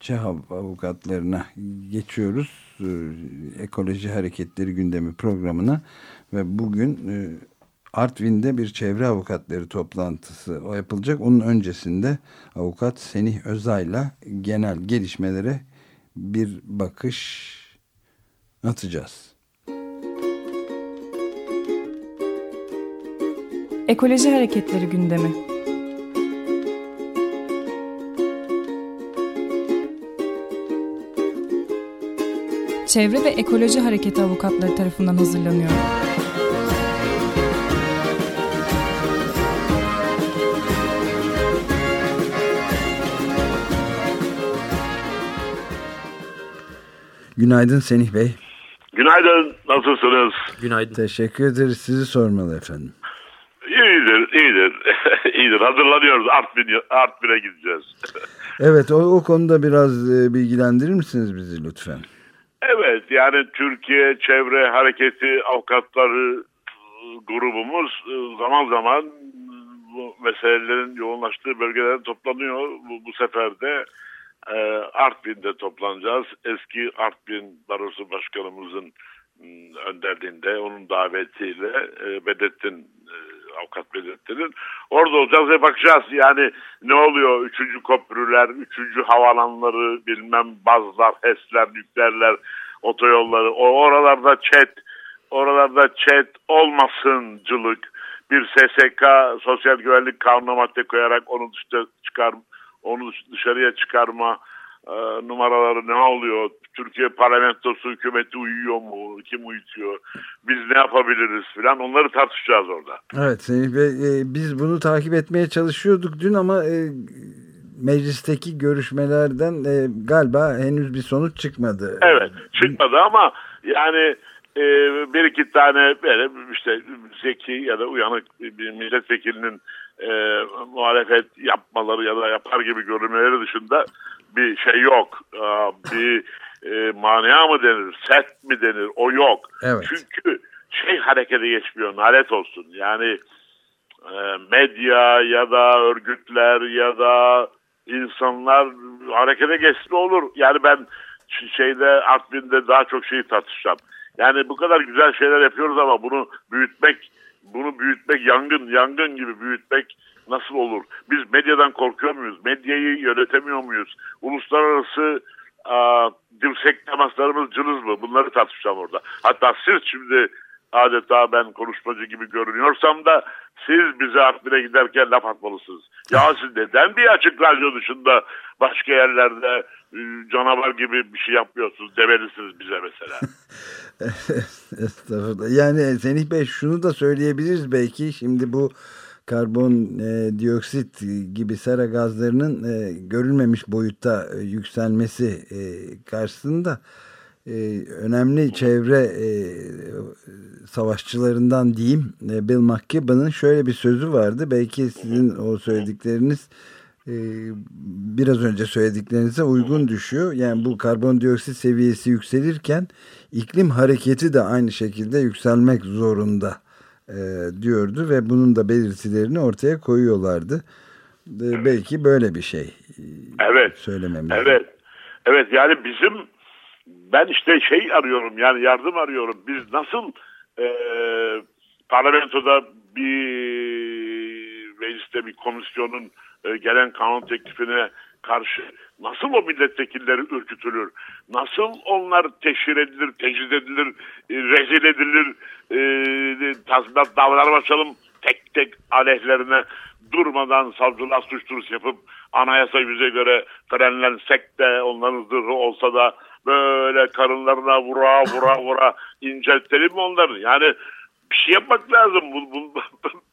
ÇEHAV avukatlarına geçiyoruz. Ee, Ekoloji Hareketleri gündemi programına ve bugün e, Artvin'de bir çevre avukatları toplantısı o yapılacak. Onun öncesinde avukat Senih Özay'la genel gelişmelere bir bakış atacağız. Ekoloji Hareketleri gündemi Çevre ve Ekoloji Hareketi avukatları tarafından hazırlanıyor. Günaydın Senih Bey. Günaydın, nasılsınız? Günaydın. Teşekkür ederiz. Sizi sormalı efendim. İyidir, iyidir. iyidir. Hazırlanıyoruz. Artvin, Artvin'e gideceğiz. evet, o, o konuda biraz e, bilgilendirir misiniz bizi lütfen? Yani Türkiye Çevre Hareketi Avukatları grubumuz e, zaman zaman bu meselelerin yoğunlaştığı bölgelerde toplanıyor. Bu, bu sefer de e, Artvin'de toplanacağız. Eski Artvin Barosu Başkanımızın ıı, önderliğinde, onun davetiyle e, Bedettin avukat Bedettin'in orada olacağız ve bakacağız yani ne oluyor üçüncü köprüler, üçüncü havalanları, bilmem bazlar, HES'ler, nükleerler, otoyolları, o oralarda çet, oralarda çet olmasıncılık, bir SSK sosyal güvenlik kanunu madde koyarak onu dışarı çıkar onu dışarıya çıkarma e, numaraları ne oluyor? Türkiye parlamentosu hükümeti uyuyor mu? Kim uyutuyor? Biz ne yapabiliriz filan onları tartışacağız orada. Evet Semih Bey e, biz bunu takip etmeye çalışıyorduk dün ama e, meclisteki görüşmelerden e, galiba henüz bir sonuç çıkmadı. Evet çıkmadı ama yani e, bir iki tane böyle işte zeki ya da uyanık bir milletvekilinin e, muhalefet yapmaları ya da yapar gibi görünmeleri dışında bir şey yok. E, bir e, mania mı denir, set mi denir o yok. Evet. Çünkü şey harekete geçmiyor nalet olsun. Yani e, medya ya da örgütler ya da insanlar harekete geçsin olur. Yani ben şeyde Artvin'de daha çok şeyi tartışacağım. Yani bu kadar güzel şeyler yapıyoruz ama bunu büyütmek bunu büyütmek yangın, yangın gibi büyütmek nasıl olur? Biz medyadan korkuyor muyuz? Medyayı yönetemiyor muyuz? Uluslararası a, dirsek temaslarımız cılız mı? Bunları tartışacağım orada. Hatta siz şimdi adeta ben konuşmacı gibi görünüyorsam da siz bize Artvin'e giderken laf atmalısınız. Ya siz neden bir açık radyo dışında başka yerlerde e, canavar gibi bir şey yapmıyorsunuz demelisiniz bize mesela. Estağfurullah. Yani Senih Bey şunu da söyleyebiliriz belki. Şimdi bu karbon e, dioksit gibi sera gazlarının e, görülmemiş boyutta e, yükselmesi e, karşısında e, önemli çevre e, savaşçılarından diyeyim e, Bill McKibben'ın şöyle bir sözü vardı. Belki sizin o söyledikleriniz e, biraz önce söylediklerinize uygun düşüyor. Yani bu karbondioksit seviyesi yükselirken iklim hareketi de aynı şekilde yükselmek zorunda e, diyordu ve bunun da belirtilerini ortaya koyuyorlardı. E, belki böyle bir şey evet. söylememiz. Evet. Evet yani bizim ben işte şey arıyorum yani yardım arıyorum. Biz nasıl e, parlamentoda bir mecliste bir komisyonun e, gelen kanun teklifine karşı nasıl o milletvekilleri ürkütülür? Nasıl onlar teşhir edilir, tecrid edilir, e, rezil edilir, e, tazminat davalar açalım tek tek aleyhlerine durmadan savcılar suç yapıp anayasa yüze göre frenlensek de onların zırhı olsa da böyle karınlarına vura vura vura inceltelim onları. Yani bir şey yapmak lazım.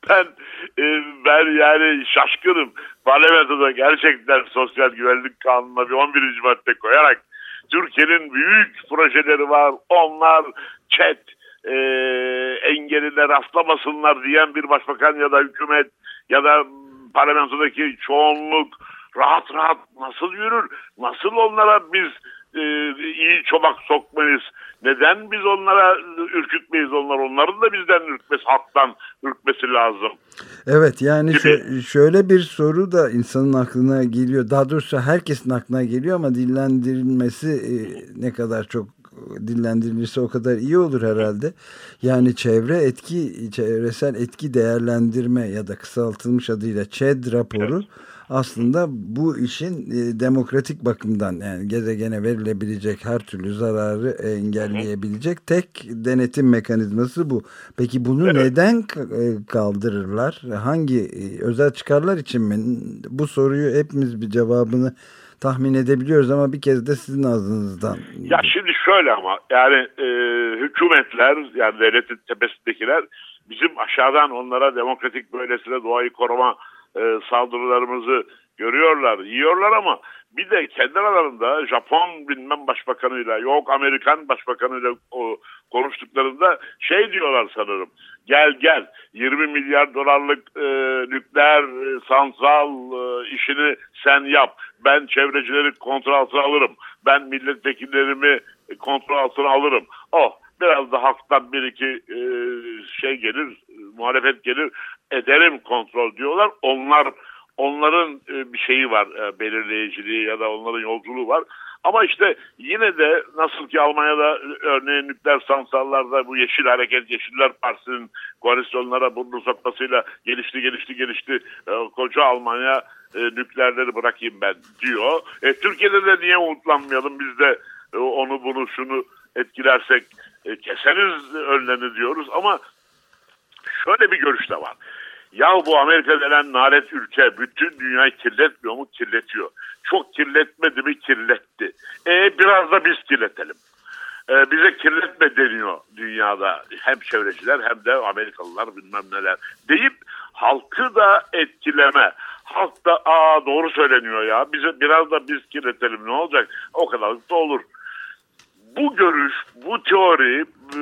Ben e, ben yani şaşkınım. Parlamentoda gerçekten sosyal güvenlik kanununa bir 11. madde koyarak Türkiye'nin büyük projeleri var. Onlar çet e, engeline rastlamasınlar diyen bir başbakan ya da hükümet ya da parlamentodaki çoğunluk rahat rahat nasıl yürür? Nasıl onlara biz e, iyi çomak sokmayız? Neden biz onlara ürkütmeyiz onlar? Onların da bizden ürkmesi, halktan ürkmesi lazım. Evet yani şö şöyle bir soru da insanın aklına geliyor. Daha doğrusu herkesin aklına geliyor ama dillendirilmesi e, ne kadar çok dillendirilirse o kadar iyi olur herhalde. Yani çevre etki, çevresel etki değerlendirme ya da kısaltılmış adıyla ÇED raporu evet. aslında bu işin e, demokratik bakımdan yani gezegene verilebilecek her türlü zararı engelleyebilecek tek denetim mekanizması bu. Peki bunu evet. neden e, kaldırırlar? Hangi e, özel çıkarlar için mi? Bu soruyu hepimiz bir cevabını tahmin edebiliyoruz ama bir kez de sizin ağzınızdan. Ya şimdi şöyle ama yani e, hükümetler yani devletin tepesindekiler bizim aşağıdan onlara demokratik böylesine doğayı koruma e, saldırılarımızı görüyorlar, yiyorlar ama bir de kendi aralarında Japon bilmem başbakanıyla yok Amerikan başbakanıyla o, konuştuklarında şey diyorlar sanırım. Gel gel 20 milyar dolarlık e, nükleer e, santral e, işini sen yap. Ben çevrecileri kontrol altına alırım. Ben milletvekillerimi kontrol altına alırım. Oh biraz da halktan bir iki e, şey gelir, muhalefet gelir, ederim kontrol diyorlar. Onlar onların e, bir şeyi var, e, belirleyiciliği ya da onların yolculuğu var. Ama işte yine de nasıl ki Almanya'da örneğin nükleer santrallarda bu Yeşil Hareket, Yeşiller Partisi'nin koalisyonlara burnu sokmasıyla gelişti, gelişti, gelişti. Koca Almanya e, nükleerleri bırakayım ben diyor. E, Türkiye'de de niye umutlanmayalım biz de e, onu bunu şunu etkilersek e, keseriz önlerini diyoruz ama şöyle bir görüş de var. Ya bu Amerika denen nalet ülke bütün dünyayı kirletmiyor mu? Kirletiyor. Çok kirletmedi mi? Kirletti. E biraz da biz kirletelim. E, bize kirletme deniyor dünyada. Hem çevreciler hem de Amerikalılar bilmem neler. Deyip halkı da etkileme. Halk da aa doğru söyleniyor ya. Bize biraz da biz kirletelim ne olacak? O kadarlık da olur bu görüş, bu teori e,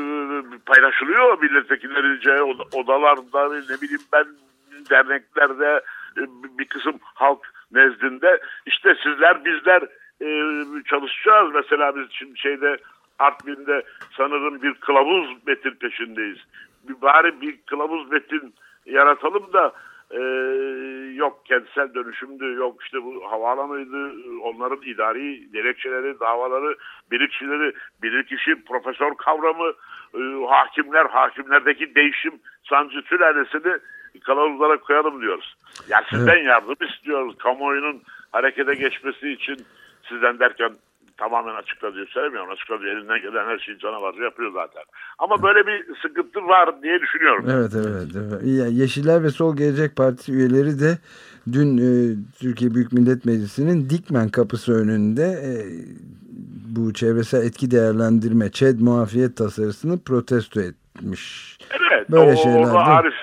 paylaşılıyor milletvekillerince odalarda ne bileyim ben derneklerde e, bir kısım halk nezdinde işte sizler bizler e, çalışacağız mesela biz şimdi şeyde Artvin'de sanırım bir kılavuz metin peşindeyiz. Bir bari bir kılavuz metin yaratalım da yok kentsel dönüşümdü, yok işte bu havaalanıydı, onların idari gerekçeleri, davaları, bilirkişileri, bilirkişi, profesör kavramı, e, hakimler, hakimlerdeki değişim sancı sülalesini kalavuzlara koyalım diyoruz. Ya sizden evet. yardım istiyoruz. Kamuoyunun harekete geçmesi için sizden derken tamamen açıkla diyor söylemiyorum. Açıkla diyor elinden gelen her şeyi canavarca yapıyor zaten. Ama böyle bir sıkıntı var diye düşünüyorum. Evet evet. evet. Yeşiller ve Sol Gelecek Partisi üyeleri de dün e, Türkiye Büyük Millet Meclisi'nin Dikmen kapısı önünde e, bu çevresel etki değerlendirme ÇED muafiyet tasarısını protesto etmiş. Evet. Böyle o, şeyler. Arif,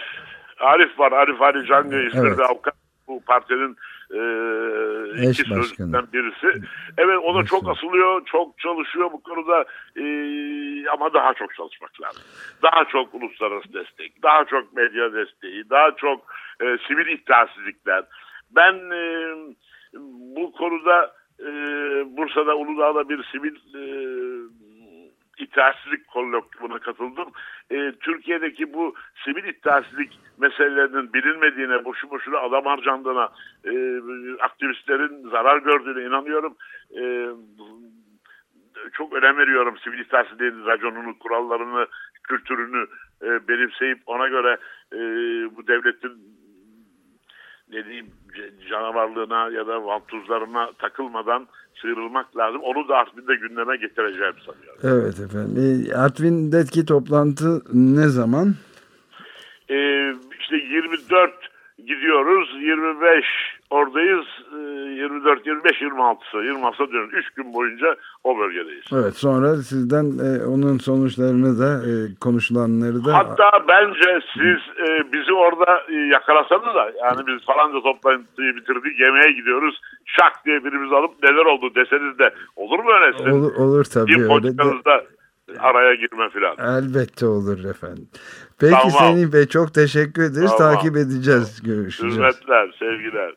Arif var. Arif Ali Cangı İzmir'de evet. avukat bu partinin e, iki sözcükten birisi. Evet o da çok asılıyor, çok çalışıyor bu konuda e, ama daha çok çalışmak lazım. Daha çok uluslararası destek, daha çok medya desteği, daha çok e, sivil iddiasızlıklar. Ben e, bu konuda e, Bursa'da Uludağ'da bir sivil e, İtaatsizlik kollokyumuna katıldım. E, Türkiye'deki bu sivil itaatsizlik meselelerinin bilinmediğine, boşu boşuna adam harcandığına, e, aktivistlerin zarar gördüğüne inanıyorum. E, çok önem veriyorum sivil itaatsizliğin raconunu, kurallarını, kültürünü e, benimseyip ona göre e, bu devletin ne diyeyim canavarlığına ya da vantuzlarına takılmadan sıyrılmak lazım. Onu da Artvin'de gündeme getireceğim sanıyorum. Evet efendim. E, Artvin'deki toplantı ne zaman? Ee, işte 24 gidiyoruz. 25 oradayız. 24, 25, 26'sı. 26'sı dönüyoruz. 3 gün boyunca o bölgedeyiz. Evet sonra sizden e, onun sonuçlarını da e, konuşulanları da... Hatta bence siz e, bizi orada e, yakalasanız da yani biz falanca toplantıyı bitirdik yemeğe gidiyoruz. Şak diye birimiz alıp neler oldu deseniz de olur mu öyle? Sizin olur, olur tabii. Bir politikanızda araya girme filan. Elbette olur efendim. Peki tamam. Semih Bey çok teşekkür ederiz. Tamam. Takip edeceğiz. Görüşeceğiz. Hürmetler, sevgiler.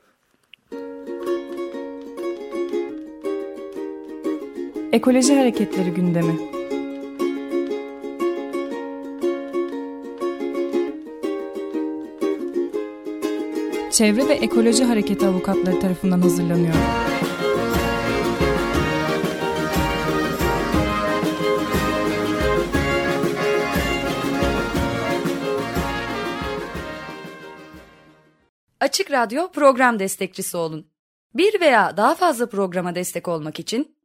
Ekoloji Hareketleri gündemi. Çevre ve Ekoloji Hareketi avukatları tarafından hazırlanıyor. Açık Radyo program destekçisi olun. Bir veya daha fazla programa destek olmak için